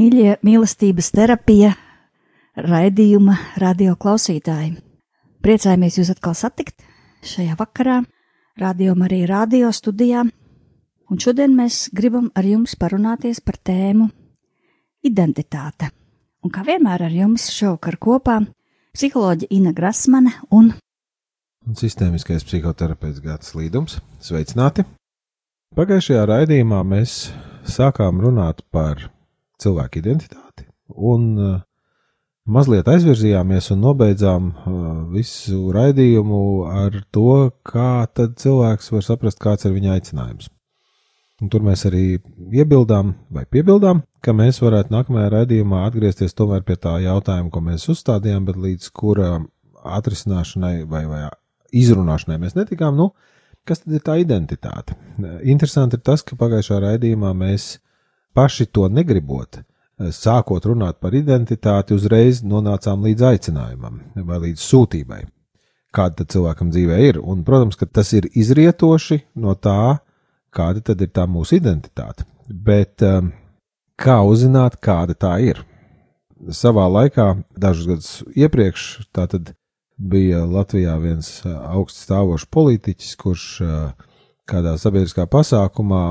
Mīļie mīlestības terapija raidījuma radio klausītāji. Priecājamies jūs atkal satikt šajā vakarā, radio arī radio studijā, un šodien mēs gribam ar jums parunāties par tēmu identitāte. Un kā vienmēr ar jums šovakar kopā psiholoģija Ina Grasmane un, un sistēmiskais psihoterapeits Gats Līdums. Sveicināti! Pagājušajā raidījumā mēs sākām runāt par cilvēku identitāti un uh, mazliet aizvirzījāmies un nobeidzām uh, visu raidījumu ar to, kā tad cilvēks var saprast, kāds ir viņa aicinājums. Un tur mēs arī iebildām vai piebildām, ka mēs varētu nākamajā raidījumā atgriezties tomēr pie tā jautājuma, ko mēs uzstādījām, bet līdz kura atrisināšanai vai, vai izrunāšanai mēs netikām. Nu, Kas tad ir tā identitāte? Interesanti ir tas, ka pagājušā raidījumā mēs paši to negribot, sākot runāt par identitāti, uzreiz nonācām līdz aicinājumam vai līdz sūtībai, kāda tad cilvēkam dzīvē ir. Un, protams, ka tas ir izrietoši no tā, kāda tad ir tā mūsu identitāte. Bet um, kā uzzināt, kāda tā ir? Savā laikā, dažus gadus iepriekš, tātad bija Latvijā viens augsts stāvošs politiķis, kurš kādā sabiedriskā pasākumā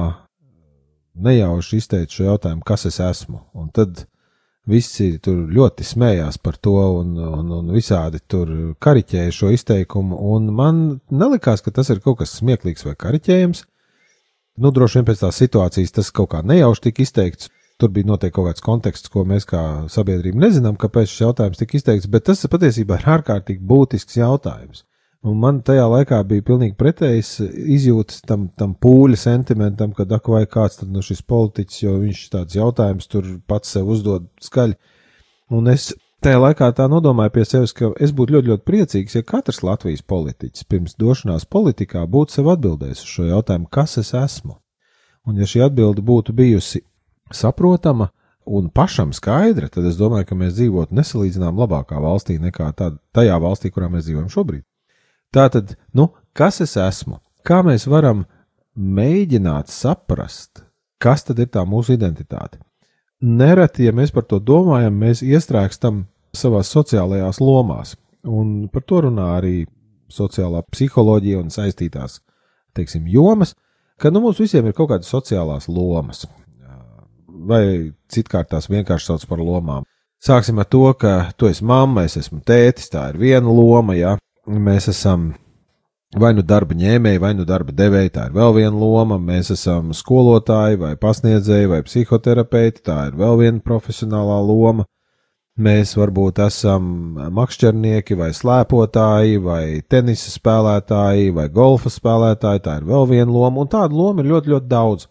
nejauši izteica šo jautājumu, kas es esmu. Un tad visi tur ļoti smējās par to un, un, un visādi tur kariķēja šo izteikumu, un man nelikās, ka tas ir kaut kas smieklīgs vai kariķējams. Nu, droši vien pēc tās situācijas tas kaut kā nejauši tika izteikts, Tur bija noteikti kaut kāds konteksts, ko mēs kā sabiedrība nezinām, kāpēc šis jautājums tika izteikts, bet tas patiesībā ir ārkārtīgi būtisks jautājums. Un man tajā laikā bija pilnīgi pretējs izjūtas tam, tam pūļa sentimentam, ka ak, vai kāds tad no šis politiķis, jo viņš tāds jautājums tur pats sev uzdod skaļi. Un es tajā laikā tā nodomāju pie sevis, ka es būtu ļoti, ļoti priecīgs, ja katrs Latvijas politiķis pirms došanās politikā būtu sev atbildējis uz šo jautājumu, kas es esmu. Un ja šī atbilde būtu bijusi saprotama un pašam skaidra, tad es domāju, ka mēs dzīvotu nesalīdzinām labākā valstī nekā tā, tajā valstī, kurā mēs dzīvojam šobrīd. Tātad, nu, kas es esmu? Kā mēs varam mēģināt saprast, kas tad ir tā mūsu identitāte? Nereti, ja mēs par to domājam, mēs iestrēgstam savās sociālajās lomās, un par to runā arī sociālā psiholoģija un saistītās, teiksim, jomas, ka nu, mums visiem ir kaut kādas sociālās lomas vai citkārt tās vienkārši sauc par lomām. Sāksim ar to, ka tu esi mamma, es esmu tētis, tā ir viena loma, ja mēs esam vai nu darba ņēmēji, vai nu darba devēji, tā ir vēl viena loma, mēs esam skolotāji, vai pasniedzēji, vai psihoterapeiti, tā ir vēl viena profesionālā loma. Mēs varbūt esam makšķernieki, vai slēpotāji, vai tenisa spēlētāji, vai golfa spēlētāji, tā ir vēl viena loma, un tādu lomu ir ļoti, ļoti daudz.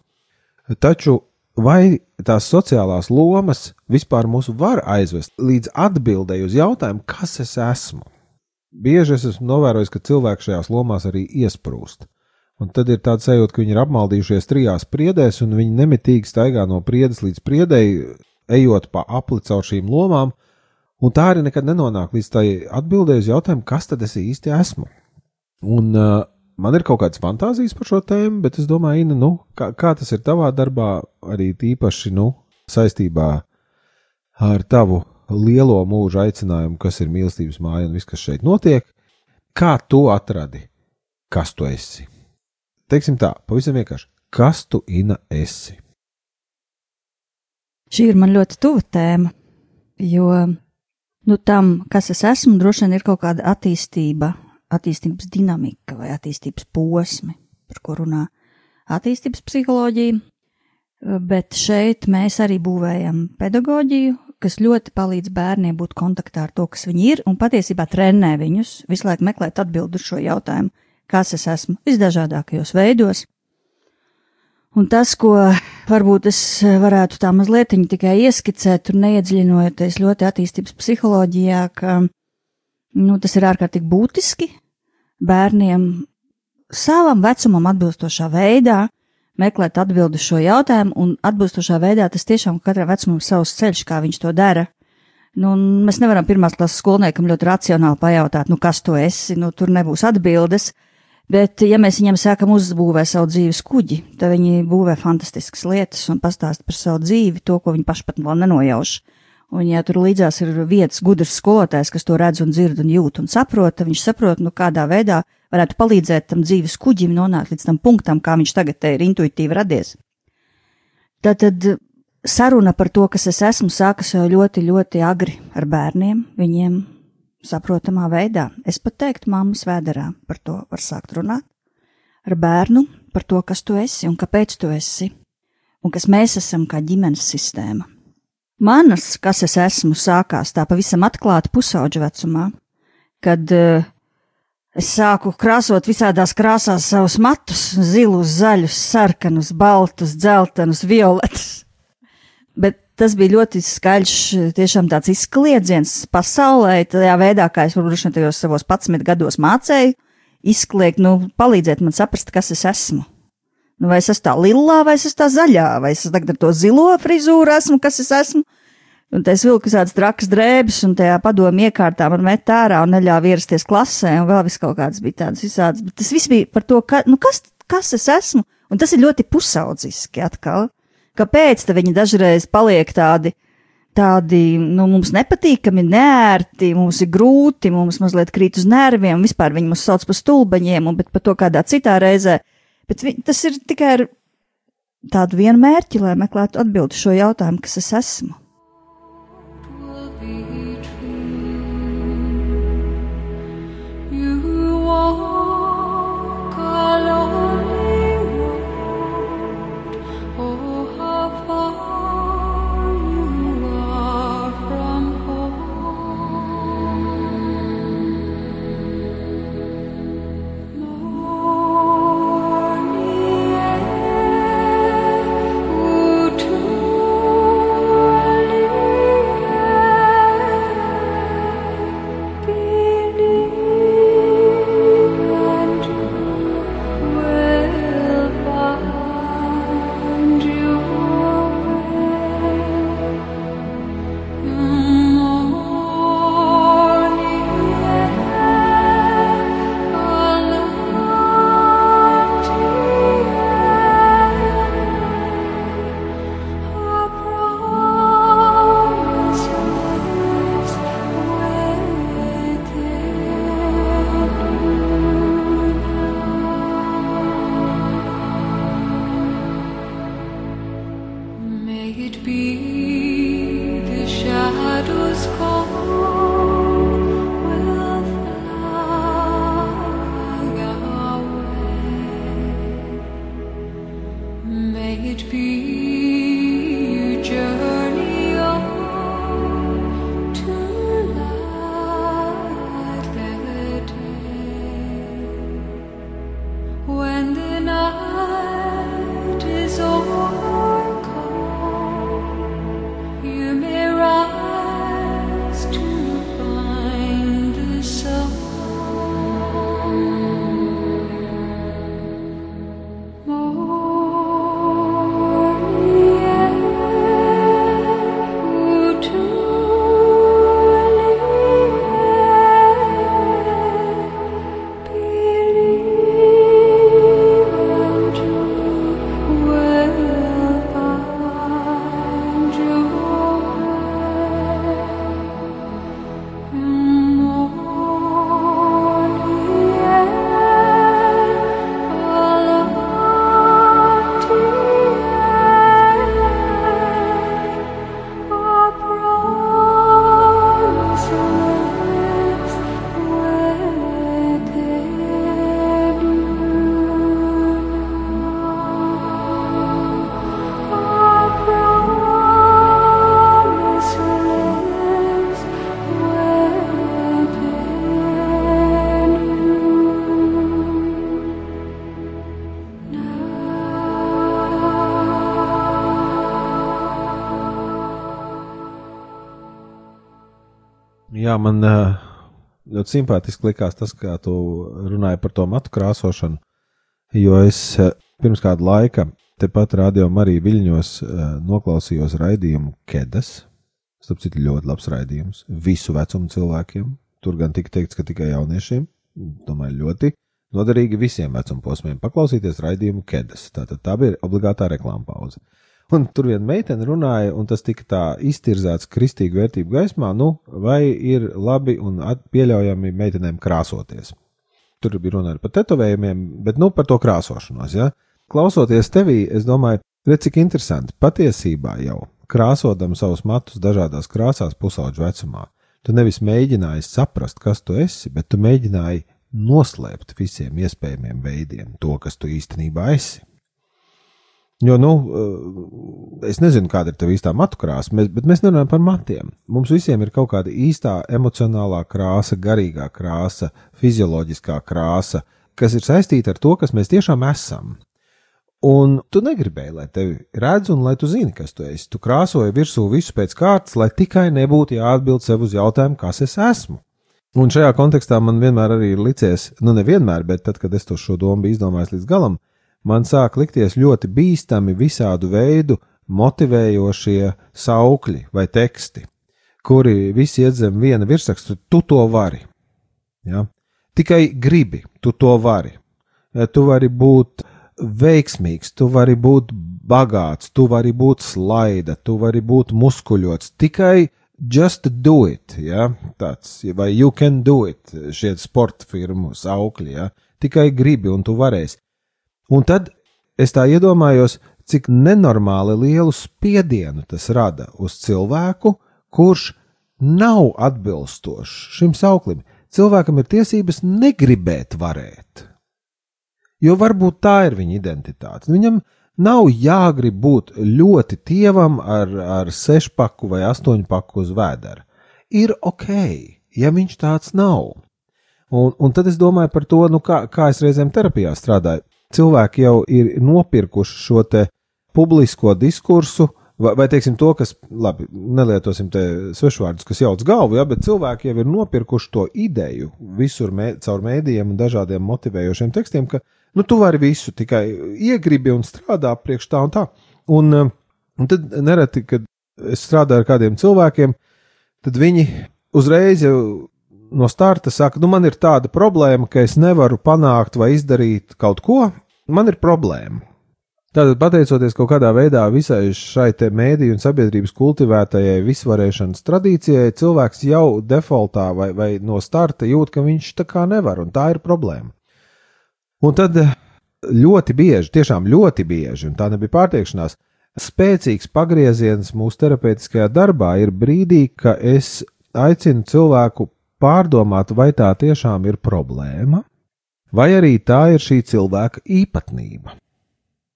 Taču vai tās sociālās lomas vispār mūs var aizvest līdz atbildēji uz jautājumu, kas es esmu. Bieži es esmu novērojis, ka cilvēki šajās lomās arī iesprūst. Un tad ir tāds sajūta, ka viņi ir apmaldījušies trijās priedēs, un viņi nemitīgi staigā no priedes līdz priedēji, ejot pa apli caur šīm lomām, un tā arī nekad nenonāk līdz tai atbildēji uz jautājumu, kas tad es īsti esmu. Un uh, man ir kaut kādas fantāzijas par šo tēmu, bet es domāju, Ina, nu, kā, kā tas ir tavā darbā, arī tīpaši nu, saistībā ar tavu lielo mūža aicinājumu, kas ir mīlestības māja un viss, kas šeit notiek. Kā tu atradi, kas tu esi. Teiksim tā, pavisam vienkārši, kas tu Ina esi? Šī ir man ļoti tuva tēma, jo nu, tam, kas es esmu, droši vien ir kaut kāda attīstība, attīstības dinamika vai attīstības posmi, par ko runā attīstības psiholoģija. Bet šeit mēs arī būvējam pedagoģiju, kas ļoti palīdz bērniem būt kontaktā ar to, kas viņi ir, un patiesībā trenē viņus visu laiku meklēt atbildi uz šo jautājumu, kas es esmu visdažādākajos veidos. Un tas, ko varbūt es varētu tā mazliet tikai ieskicēt, tur neiedziļinojoties ļoti attīstības psiholoģijā, ka nu, tas ir ārkārtīgi būtiski bērniem savam vecumam atbilstošā veidā meklēt atbildi šo jautājumu, un atbilstošā veidā tas tiešām katram vecumam savs ceļš, kā viņš to dara. Nu, mēs nevaram pirmās klases skolniekam ļoti racionāli pajautāt, nu, kas tu esi, nu, tur nebūs atbildes. Bet, ja mēs viņiem sākam uzbūvēt savu dzīves kuģi, tad viņi būvē fantastiskas lietas un pastāst par savu dzīvi, to, ko viņi paši pat vēl nenojauš. Un, ja tur līdzās ir vietas gudrs skolotājs, kas to redz un dzird un jūt un saprot, tad viņš saprot, nu, kādā veidā varētu palīdzēt tam dzīves kuģim nonākt līdz tam punktam, kā viņš tagad ir intuitīvi radies. Tātad saruna par to, kas es esmu, sākas jau ļoti, ļoti agri ar bērniem, viņiem saprotamā veidā. Es pat teiktu, māmas vēderā par to var sākt runāt. Ar bērnu par to, kas tu esi un kāpēc tu esi, un kas mēs esam kā ģimenes sistēma. Manas, kas es esmu, sākās tā pavisam atklāti pusauģa vecumā, kad uh, Es sāku krāsot visādās krāsās savus matus - zilus, zaļus, sarkanus, baltus, dzeltenus, violetus. Bet tas bija ļoti skaļš, tiešām tāds izkliedziens pasaulē, tajā veidā, kā es varbūt tajos savos 11 gados mācēju, izkliegt, nu, palīdzēt man saprast, kas es esmu. Nu, vai es esmu tā lilā, vai es esmu tā zaļā, vai es tagad ar to zilo frizūru esmu, kas es esmu. Un es vilku tādas trakas drēbes, un tajā padomu iekārtā man met ārā un neļāva ierasties klasē, un vēl vis kaut kādas bija tādas visādas. Bet tas viss bija par to, ka, nu, kas, kas es esmu, un tas ir ļoti pusaudziski atkal. Kāpēc viņi dažreiz paliek tādi, tādi, nu, mums nepatīkami, neērti, mums ir grūti, mums mazliet krīt uz nerviem, vispār viņi mūs sauc par stulbaņiem, un par to kādā citā reizē. Bet vi, tas ir tikai ar tādu vienu mērķi, lai meklētu atbildi šo jautājumu, kas es esmu. Jā, man uh, ļoti simpātiski likās tas, kā tu runāji par to matu krāsošanu, jo es uh, pirms kāda laika tepat radio Marija Viļņos uh, noklausījos raidījumu Kedas. Starp citu, ļoti labs raidījums visu vecumu cilvēkiem. Tur gan tika teikts, ka tikai jauniešiem. Domāju, ļoti noderīgi visiem vecumposmiem paklausīties raidījumu Kedas. Tātad tā bija obligātā reklāma pauze. Un tur viena meitene runāja, un tas tika tā iztirzēts kristīgu vērtību gaismā, nu, vai ir labi un pieļaujami meitenēm krāsoties. Tur bija runa par tetovējumiem, bet nu par to krāsošanos. Ja? Klausoties tevī, es domāju, redz, cik interesanti. Patiesībā jau krāsodam savus matus dažādās krāsās pusauģu vecumā, tu nevis mēģināji saprast, kas tu esi, bet tu mēģināji noslēpt visiem iespējamiem veidiem to, kas tu īstenībā esi. Jo, nu, eh, es nezinu, kāda ir tā īstā matu krāsa, bet mēs nerunājam par matiem. Mums visiem ir kaut kāda īstā emocionālā krāsa, garīgā krāsa, fizioloģiskā krāsa, kas ir saistīta ar to, kas mēs tiešām esam. Un tu negribēji, lai tevi redz un lai tu zini, kas tu esi. Tu krāsoji virsū visu pēc kārtas, lai tikai nebūtu jāatbild sev uz jautājumu, kas es esmu. Un šajā kontekstā man vienmēr arī ir licies, nu nevienmēr, bet tad, kad es to šo domu biju izdomājis līdz galam, man sāk likties ļoti bīstami visādu veidu motivējošie saukļi vai teksti, kuri visi iet zem viena virsraksta, tu to vari. Ja? Tikai gribi, tu to vari. Tu vari būt veiksmīgs, tu vari būt bagāts, tu vari būt slaida, tu vari būt muskuļots. Tikai just do it, ja? tāds, vai you can do it, šie sporta firmu saukļi, ja? tikai gribi un tu varēsi. Un tad es tā iedomājos, cik nenormāli lielu spiedienu tas rada uz cilvēku, kurš nav atbilstošs šim sauklim. Cilvēkam ir tiesības negribēt varēt. Jo varbūt tā ir viņa identitāte. Viņam nav jāgrib būt ļoti tievam ar, ar sešpaku vai astoņpaku uz vēdera. Ir ok, ja viņš tāds nav. Un, un tad es domāju par to, nu kā, kā es reizēm terapijā strādāju cilvēki jau ir nopirkuši šo publisko diskursu, vai, vai teiksim to, kas, labi, nelietosim te svešvārdus, kas jauc galvu, ja, bet cilvēki jau ir nopirkuši to ideju visur mē, caur mēdījiem un dažādiem motivējošiem tekstiem, ka, nu, tu vari visu, tikai iegribi un strādā priekš tā un tā. Un, un tad nereti, kad es strādāju ar kādiem cilvēkiem, tad viņi uzreiz jau no starta saka, nu, man ir tāda problēma, ka es nevaru panākt vai izdarīt kaut ko, man ir problēma. Tātad, pateicoties kaut kādā veidā visai šai mēdīju un sabiedrības kultivētajai visvarēšanas tradīcijai, cilvēks jau defaultā vai, vai no starta jūt, ka viņš tā kā nevar, un tā ir problēma. Un tad ļoti bieži, tiešām ļoti bieži, un tā nebija pārtiekšanās, spēcīgs pagrieziens mūsu terapeitiskajā darbā ir brīdī, ka es aicinu cilvēku pārdomāt, vai tā tiešām ir problēma, vai arī tā ir šī cilvēka īpatnība.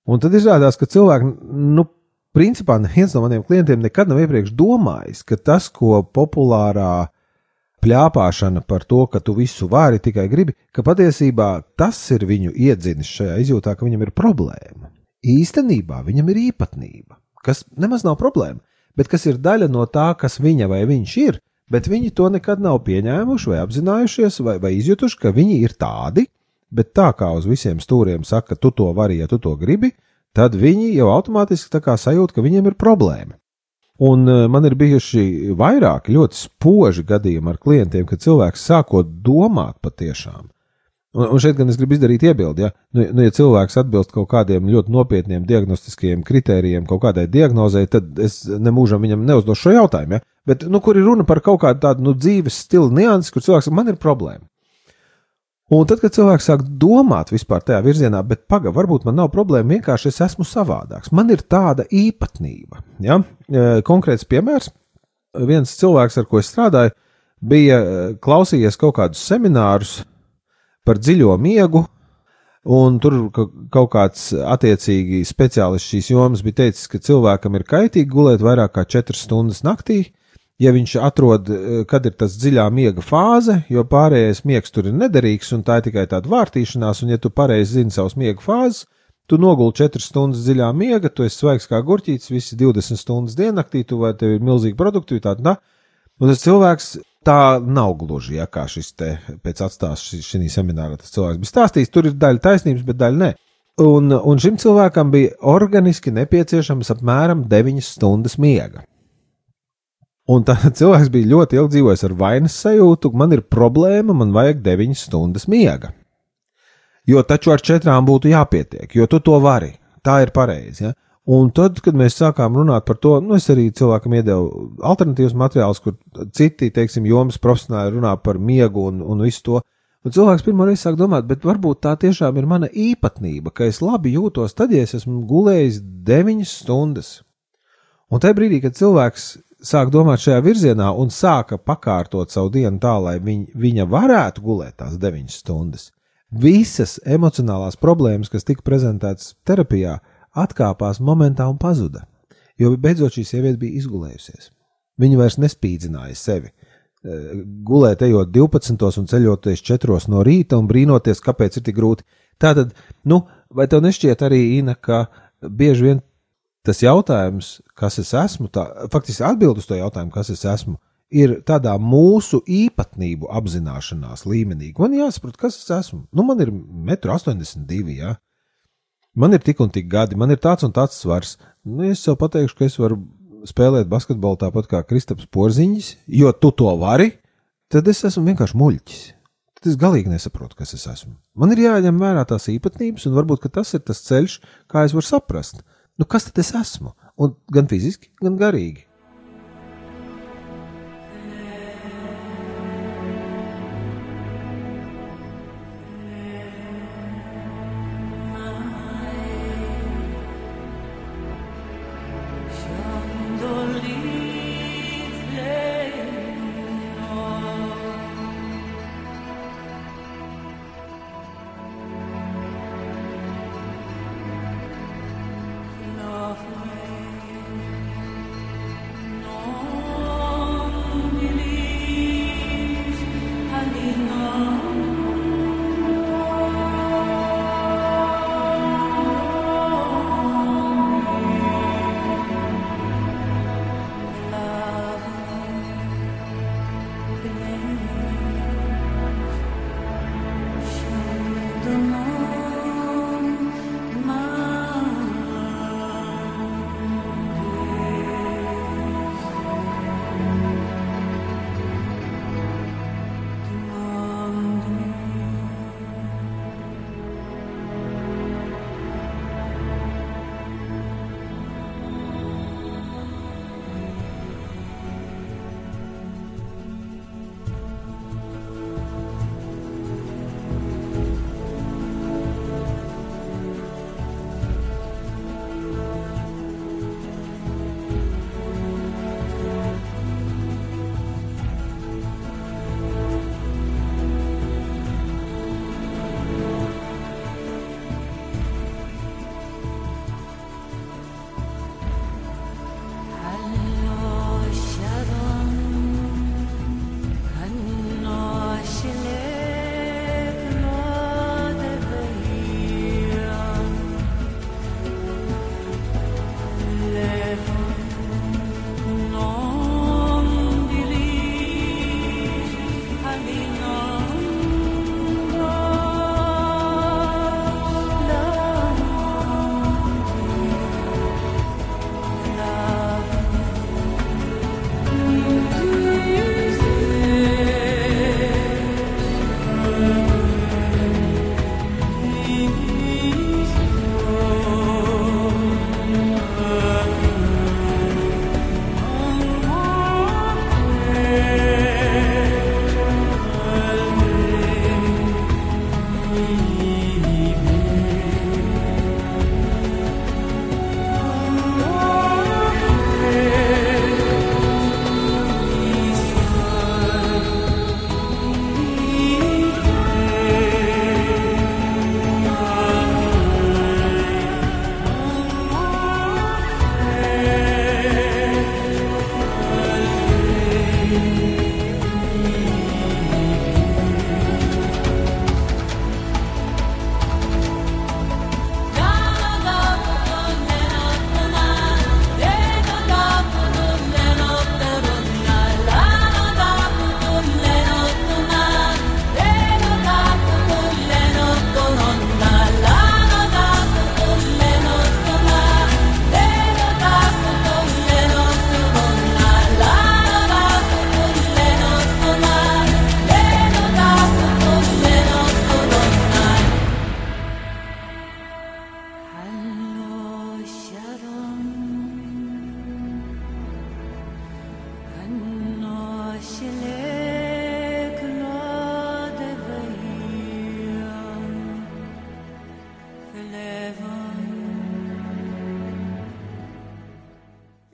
Un tad izrādās, ka cilvēki, nu, principā neviens no maniem klientiem nekad nav iepriekš domājis, ka tas, ko populārā pļāpāšana par to, ka tu visu vari, tikai gribi, ka patiesībā tas ir viņu iedzinis šajā izjūtā, ka viņam ir problēma. Īstenībā viņam ir īpatnība, kas nemaz nav problēma, bet kas ir daļa no tā, kas viņa vai viņš ir, bet viņi to nekad nav pieņēmuši vai apzinājušies vai, vai izjutuši, ka viņi ir tādi, bet tā kā uz visiem stūriem saka, tu to vari, ja tu to gribi, tad viņi jau automātiski sajūt, ka viņiem ir problēma. Un uh, man ir bijuši vairāki ļoti spoži gadījumi ar klientiem, kad cilvēks sākot domāt patiešām, Un, un šeit gan es gribu izdarīt iebildi, ja, nu, nu, ja cilvēks atbilst kaut kādiem ļoti nopietniem diagnostiskajiem kritērijiem, kaut kādai diagnozei, tad es nemūžam viņam neuzdošu šo jautājumu. Ja, bet, nu, kur ir runa par kaut kādu tādu nu, dzīves stilu nianses, kur cilvēks man ir problēma. Un tad, kad cilvēks sāk domāt vispār tajā virzienā, bet pagaidi, varbūt man nav problēma, vienkārši es esmu savādāks. Man ir tāda īpatnība. Ja? E, konkrēts piemērs. Viens cilvēks, ar ko es strādāju, bija e, klausījies kaut kādus seminārus par dziļo miegu. Un tur kaut kāds attiecīgi speciālists šīs jomas bija teicis, ka cilvēkam ir kaitīgi gulēt vairāk kā 4 stundas naktī, ja viņš atrod, eh, kad ir tas dziļā miega fāze, jo pārējais miegs tur ir nederīgs un tā ir tikai tāda vārtīšanās, un ja tu pareizi zini savus miega fāzes, tu noguli 4 stundas dziļā miega, tu esi svaigs kā gurķītis, visi 20 stundas diennaktī, tu vai tev ir milzīga produktivitāte, un tas cilvēks tā nav gluži, ja kā šis te pēc atstāšanās šī seminārā tas cilvēks bija stāstījis. Tur ir daļa taisnības, bet daļa nē. Un, un šim cilvēkam bija organiski nepieciešams apmēram 9 stundas miega. Un tā cilvēks bija ļoti ilgi dzīvojis ar vainas sajūtu, man ir problēma, man vajag 9 stundas miega. Jo taču ar četrām būtu jāpietiek, jo tu to vari. Tā ir pareizi. Ja? Un tad, kad mēs sākām runāt par to, nu, es arī cilvēkam iedevu alternatīvas materiālus, kur citi, teiksim, jomas profesionāli runā par miegu un, un visu to. Un cilvēks pirmo reizi sāk domāt, bet varbūt tā tiešām ir mana īpatnība, ka es labi jūtos tad, ja es esmu gulējis 9 stundas. Un tajā brīdī, kad cilvēks sāk domāt šajā virzienā un sāka pakārtot savu dienu tā, lai viņ, viņa varētu gulēt tās 9 stundas, visas emocionālās problēmas, kas tika prezentētas terapijā, atkāpās momentā un pazuda, jo beidzot šī sieviete bija izgulējusies. Viņa vairs nespīdzināja sevi. Eh, gulēt, ejot 12 un ceļoties 4 no rīta un brīnoties, kāpēc ir tik grūti. Tātad, nu, vai tev nešķiet arī, Ina, ka bieži vien tas jautājums, kas es esmu, tā, faktiski atbild uz to jautājumu, kas es esmu, ir tādā mūsu īpatnību apzināšanās līmenī. Man jāsaprot, kas es esmu. Nu, man ir 1,82 m. Ja? Man ir tik un tik gadi, man ir tāds un tāds svars. Nu, es sev pateikšu, ka es varu spēlēt basketbolu tāpat kā Kristaps Porziņš, jo tu to vari, tad es esmu vienkārši muļķis. Tad es galīgi nesaprotu, kas es esmu. Man ir jāņem vērā tās īpatnības, un varbūt tas ir tas ceļš, kā es varu saprast, nu, kas tad es esmu. Un gan fiziski, gan garīgi.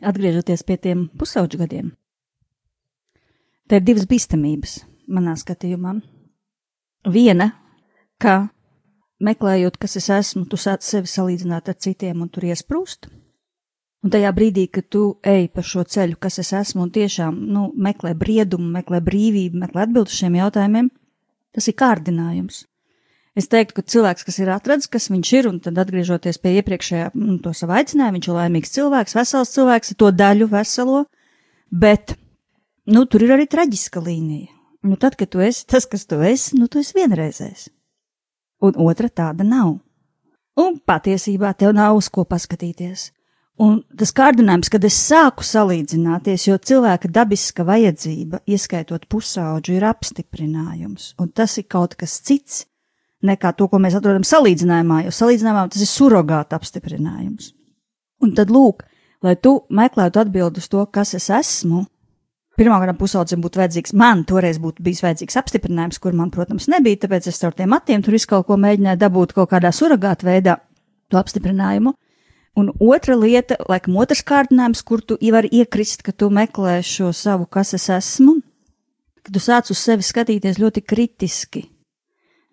Atgriežoties pie tiem pusauģu gadiem, te ir divas bīstamības manā skatījumā. Viena, ka meklējot, kas es esmu, tu sāc sevi salīdzināt ar citiem un tur iesprūst. Un tajā brīdī, kad tu ej pa šo ceļu, kas es esmu, un tiešām nu, meklē briedumu, meklē brīvību, meklē atbildus šiem jautājumiem, tas ir kārdinājums. Es teiktu, ka cilvēks, kas ir atradzis, kas viņš ir, un tad atgriežoties pie iepriekšējā nu, to savu aicinājumu, viņš ir laimīgs cilvēks, vesels cilvēks, to daļu veselo, bet, nu, tur ir arī traģiska līnija. Nu, tad, kad tu esi tas, kas tu esi, nu, tu esi vienreizējs. Un otra tāda nav. Un patiesībā tev nav uz ko paskatīties. Un tas kārdinājums, kad es sāku salīdzināties, jo cilvēka dabiska vajadzība, ieskaitot pusauģu, ir apstiprinājums, un tas ir kaut kas cits nekā to, ko mēs atrodam salīdzinājumā, jo salīdzinājumā tas ir surrogāta apstiprinājums. Un tad lūk, lai tu meklētu atbildi uz to, kas es esmu, pirmkārt, pusaudzim būtu vajadzīgs, man toreiz būtu bijis vajadzīgs apstiprinājums, kur man, protams, nebija, tāpēc es ar tiem matiem tur visu kaut ko mēģināju dabūt kaut kādā surrogāta veidā to apstiprinājumu. Un otra lieta, laikam, otrs kārdinājums, kur tu vari iekrist, ka tu meklē šo savu, kas es esmu, ka tu sāc uz sevi skatīties ļoti kritiski.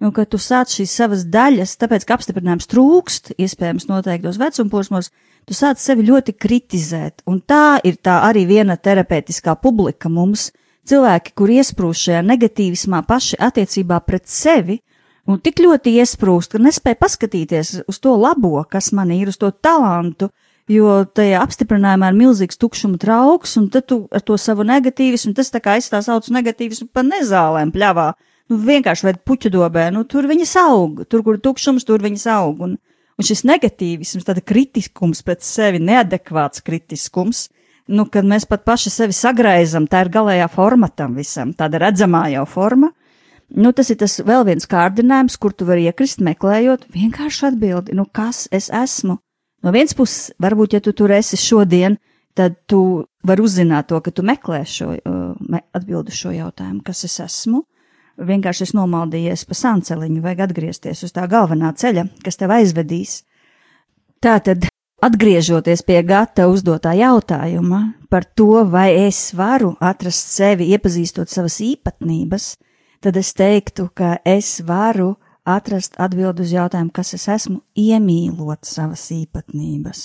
Un ka tu sāc šīs savas daļas, tāpēc, ka apstiprinājums trūkst, iespējams, noteiktos vecumposmos, tu sāc sevi ļoti kritizēt. Un tā ir tā arī viena terapeitiskā publika mums, cilvēki, kur iesprūst šajā negatīvismā paši attiecībā pret sevi, un tik ļoti iesprūst, ka nespēja paskatīties uz to labo, kas man ir, uz to talantu, jo tajā apstiprinājumā ir milzīgs tukšuma trauks, un tad tu ar to savu negatīvismu, tas tā kā aizstās sauc negatīvismu pa nezālēm pļavā, nu vienkārši vai puķu dobē, nu tur viņas aug, tur, kur tukšums, tur viņas aug, un, un šis negatīvisms, tāda kritiskums pret sevi, neadekvāts kritiskums, nu, kad mēs pat paši sevi sagraizam, tā ir galējā forma tam visam, tāda redzamā jau forma, Nu, tas ir tas vēl viens kārdinājums, kur tu vari iekrist, meklējot vienkārši atbildi, nu, kas es esmu. No vienas puses, varbūt, ja tu tur esi šodien, tad tu vari uzzināt to, ka tu meklē šo uh, atbildi šo jautājumu, kas es esmu. Vienkārši es nomaldījies pa sanceliņu, vajag atgriezties uz tā galvenā ceļa, kas tev aizvedīs. Tātad, atgriežoties pie gata uzdotā jautājuma par to, vai es varu atrast sevi, iepazīstot savas īpatnības, tad es teiktu, ka es varu atrast atbildi uz jautājumu, kas es esmu, iemīlot savas īpatnības,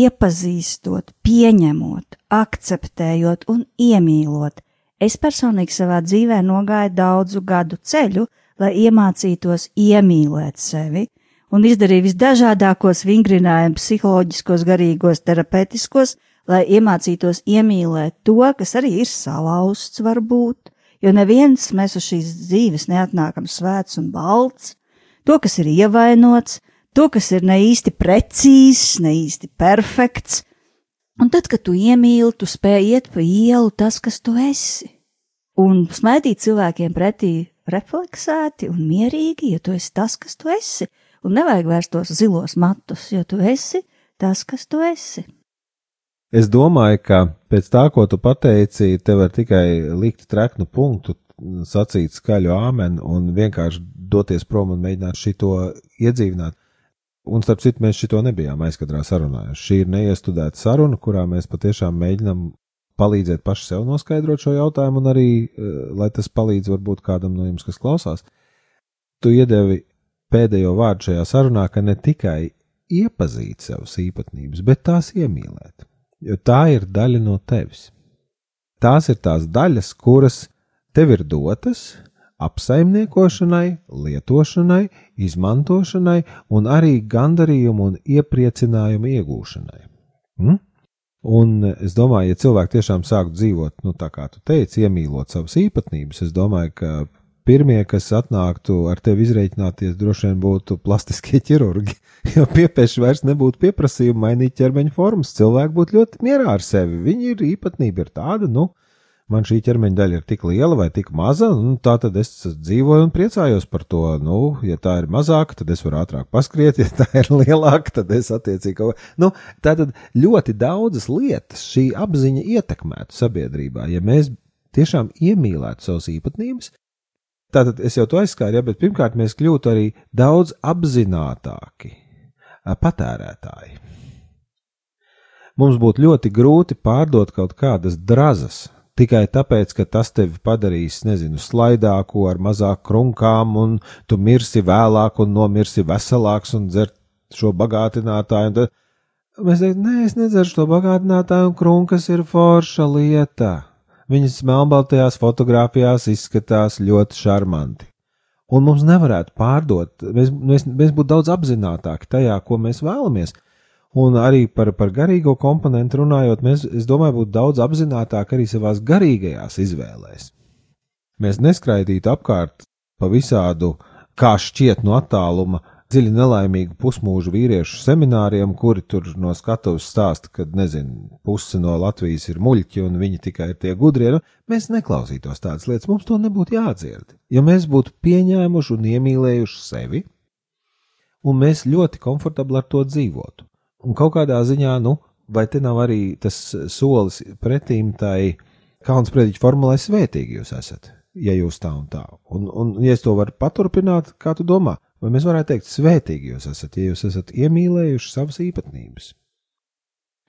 iepazīstot, pieņemot, akceptējot un iemīlot. Es personīgi savā dzīvē nogāju daudzu gadu ceļu, lai iemācītos iemīlēt sevi, un izdarīju visdažādākos vingrinājumus, psiholoģiskos, garīgos, terapeitiskos, lai iemācītos iemīlēt to, kas arī ir salauzts varbūt, jo neviens mēs uz šīs dzīves neatnākam svēts un balts, to, kas ir ievainots, to, kas ir ne īsti precīzs, ne īsti perfekts, un tad, kad tu iemīli, tu spēj iet pa ielu tas, kas tu esi, un smētīt cilvēkiem pretī refleksēti un mierīgi, jo tu esi tas, kas tu esi, un nevajag vairs tos zilos matus, jo tu esi tas, kas tu esi. Es domāju, ka pēc tā, ko tu pateici, te var tikai likt treknu punktu, sacīt skaļu āmeni un vienkārši doties prom un mēģināt šito iedzīvināt. Un starp citu, mēs šito nebijām aizkadrā sarunājuši. Šī ir neiestudēta saruna, kurā mēs patiešām mēģinam palīdzēt paši sev noskaidrot šo jautājumu, un arī, eh, lai tas palīdz varbūt kādam no jums, kas klausās. Tu iedevi pēdējo vārdu šajā sarunā, ka ne tikai iepazīt savas īpatnības, bet tās iemīlēt jo tā ir daļa no tevis. Tās ir tās daļas, kuras tev ir dotas apsaimniekošanai, lietošanai, izmantošanai un arī gandarījumu un iepriecinājumu iegūšanai. Hm? Un es domāju, ja cilvēki tiešām sāk dzīvot, nu, tā kā tu teici, iemīlot savas īpatnības, es domāju, ka pirmie, kas atnāktu ar tevi izreikināties, droši vien būtu plastiskie ķirurgi. Jo piepieši vairs nebūtu pieprasījuma mainīt ķermeņa formas. Cilvēki būtu ļoti mierā ar sevi. Viņa ir īpatnība, ir tāda, nu, man šī ķermeņa daļa ir tik liela vai tik maza, nu, tā tad es dzīvoju un priecājos par to. Nu, ja tā ir mazāka, tad es varu ātrāk paskriet, ja tā ir lielāka, tad es attiecīgi kaut ko. Nu, tā tad ļoti daudzas lietas šī apziņa ietekmētu sabiedrībā, ja mēs tiešām iemīlētu savas īpatnības, Tātad es jau to aizskāru, ja, bet pirmkārt mēs kļūtu arī daudz apzinātāki patērētāji. Mums būtu ļoti grūti pārdot kaut kādas drazas, tikai tāpēc, ka tas tevi padarīs, nezinu, slaidāku ar mazāk krunkām, un tu mirsi vēlāk un nomirsi veselāks un dzert šo bagātinātāju. Tad mēs teiktu, nē, es nedzeršu to bagātinātāju, un krunkas ir forša lieta. Viņas melnbaltajās fotografijās izskatās ļoti šarmanti. Un mums nevarētu pārdot, mēs, mēs, mēs būtu daudz apzinātāki tajā, ko mēs vēlamies. Un arī par, par garīgo komponentu runājot, mēs, es domāju, būtu daudz apzinātāki arī savās garīgajās izvēlēs. Mēs neskraidītu apkārt pa visādu, kā šķiet no attāluma, dziļi nelaimīgu pusmūžu vīriešu semināriem, kuri tur no skatuves stāsta, ka, nezinu, puse no Latvijas ir muļķi un viņi tikai ir tie gudrie. Nu, mēs neklausītos tādas lietas, mums to nebūtu jādzird. Ja mēs būtu pieņēmuši un iemīlējuši sevi, un mēs ļoti komfortabli ar to dzīvotu. Un kaut kādā ziņā, nu, vai te nav arī tas solis pretīm tai kauns prediķu formulai svētīgi jūs esat, ja jūs tā un tā. Un, un ja es to varu paturpināt, kā tu domā? Vai mēs varētu teikt, svētīgi jūs esat, ja jūs esat iemīlējuši savas īpatnības?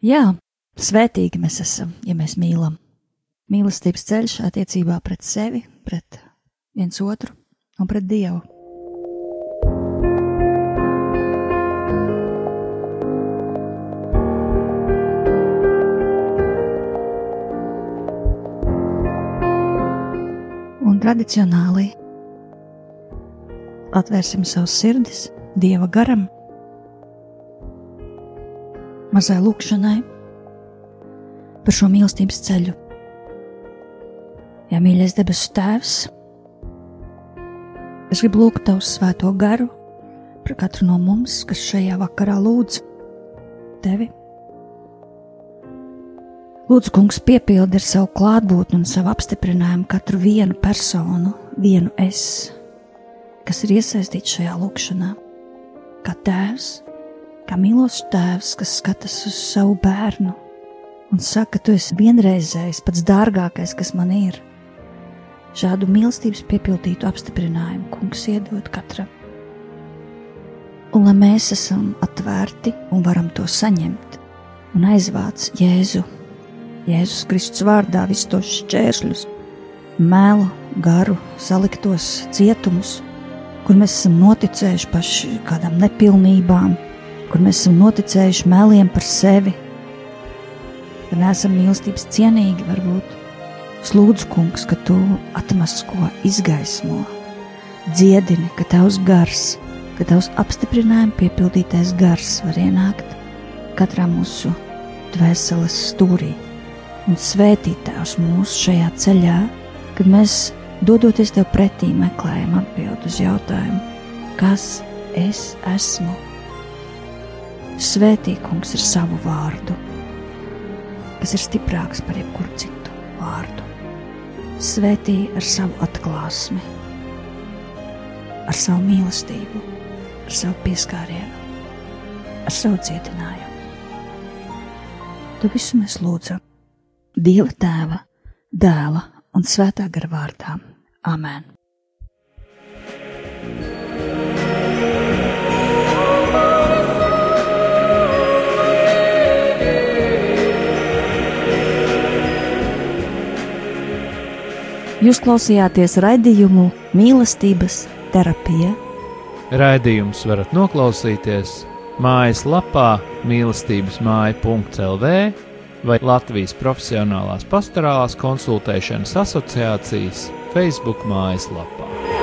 Jā, svētīgi mēs esam, ja mēs mīlam. Mīlestības ceļš attiecībā pret sevi, pret viens otru un pret Dievu. Tradicionāli atvērsim savus sirdis Dieva garam, mazai lūkšanai par šo mīlestības ceļu. Jā, mīļais debesu Tēvs, es gribu lūgt Tavu svēto garu par katru no mums, kas šajā vakarā lūdz Tevi. Lūdzu, Kungs, piepildi ar savu klātbūtni un savu apstiprinājumu katru vienu personu, vienu es kas ir iesaistīts šajā lūkšanā. Kā tēvs, kā mīlošs tēvs, kas skatās uz savu bērnu un saka, ka tu esi vienreizējs, pats dārgākais, kas man ir. Šādu mīlestības piepildītu apstiprinājumu kungs iedod katram. Un lai mēs esam atvērti un varam to saņemt, un aizvāc Jēzu, Jēzus Kristus vārdā visus tos šķēršļus, melu, garu, saliktos cietumus, kur mēs esam noticējuši paši kādām nepilnībām, kur mēs esam noticējuši meliem par sevi, ka neesam mīlestības cienīgi, varbūt. Lūdzu, kungs, ka tu atmasko, izgaismo, dziedini, ka tavs gars, ka tavs apstiprinājumi piepildītais gars var ienākt katrā mūsu dvēseles stūrī un svētīt tēvs mūsu šajā ceļā, kad mēs dodoties tev pretī, meklējam atbildi uz jautājumu, kas es esmu. Svētīgums ir savu vārdu, kas ir stiprāks par jebkuru citu vārdu. Svētī ar savu atklāsmi, ar savu mīlestību, ar savu pieskārienu, ar savu cietinājumu. To visu mēs lūdzam Dieva tēva, dēla un svētā gara vārdā. Amen! Jūs klausījāties raidījumu mīlestības terapija. Raidījumus varat noklausīties mājaslapā mīlestības māja.lv vai Latvijas Profesionālās pastorālās konsultēšanas asociācijas Facebook mājaslapā.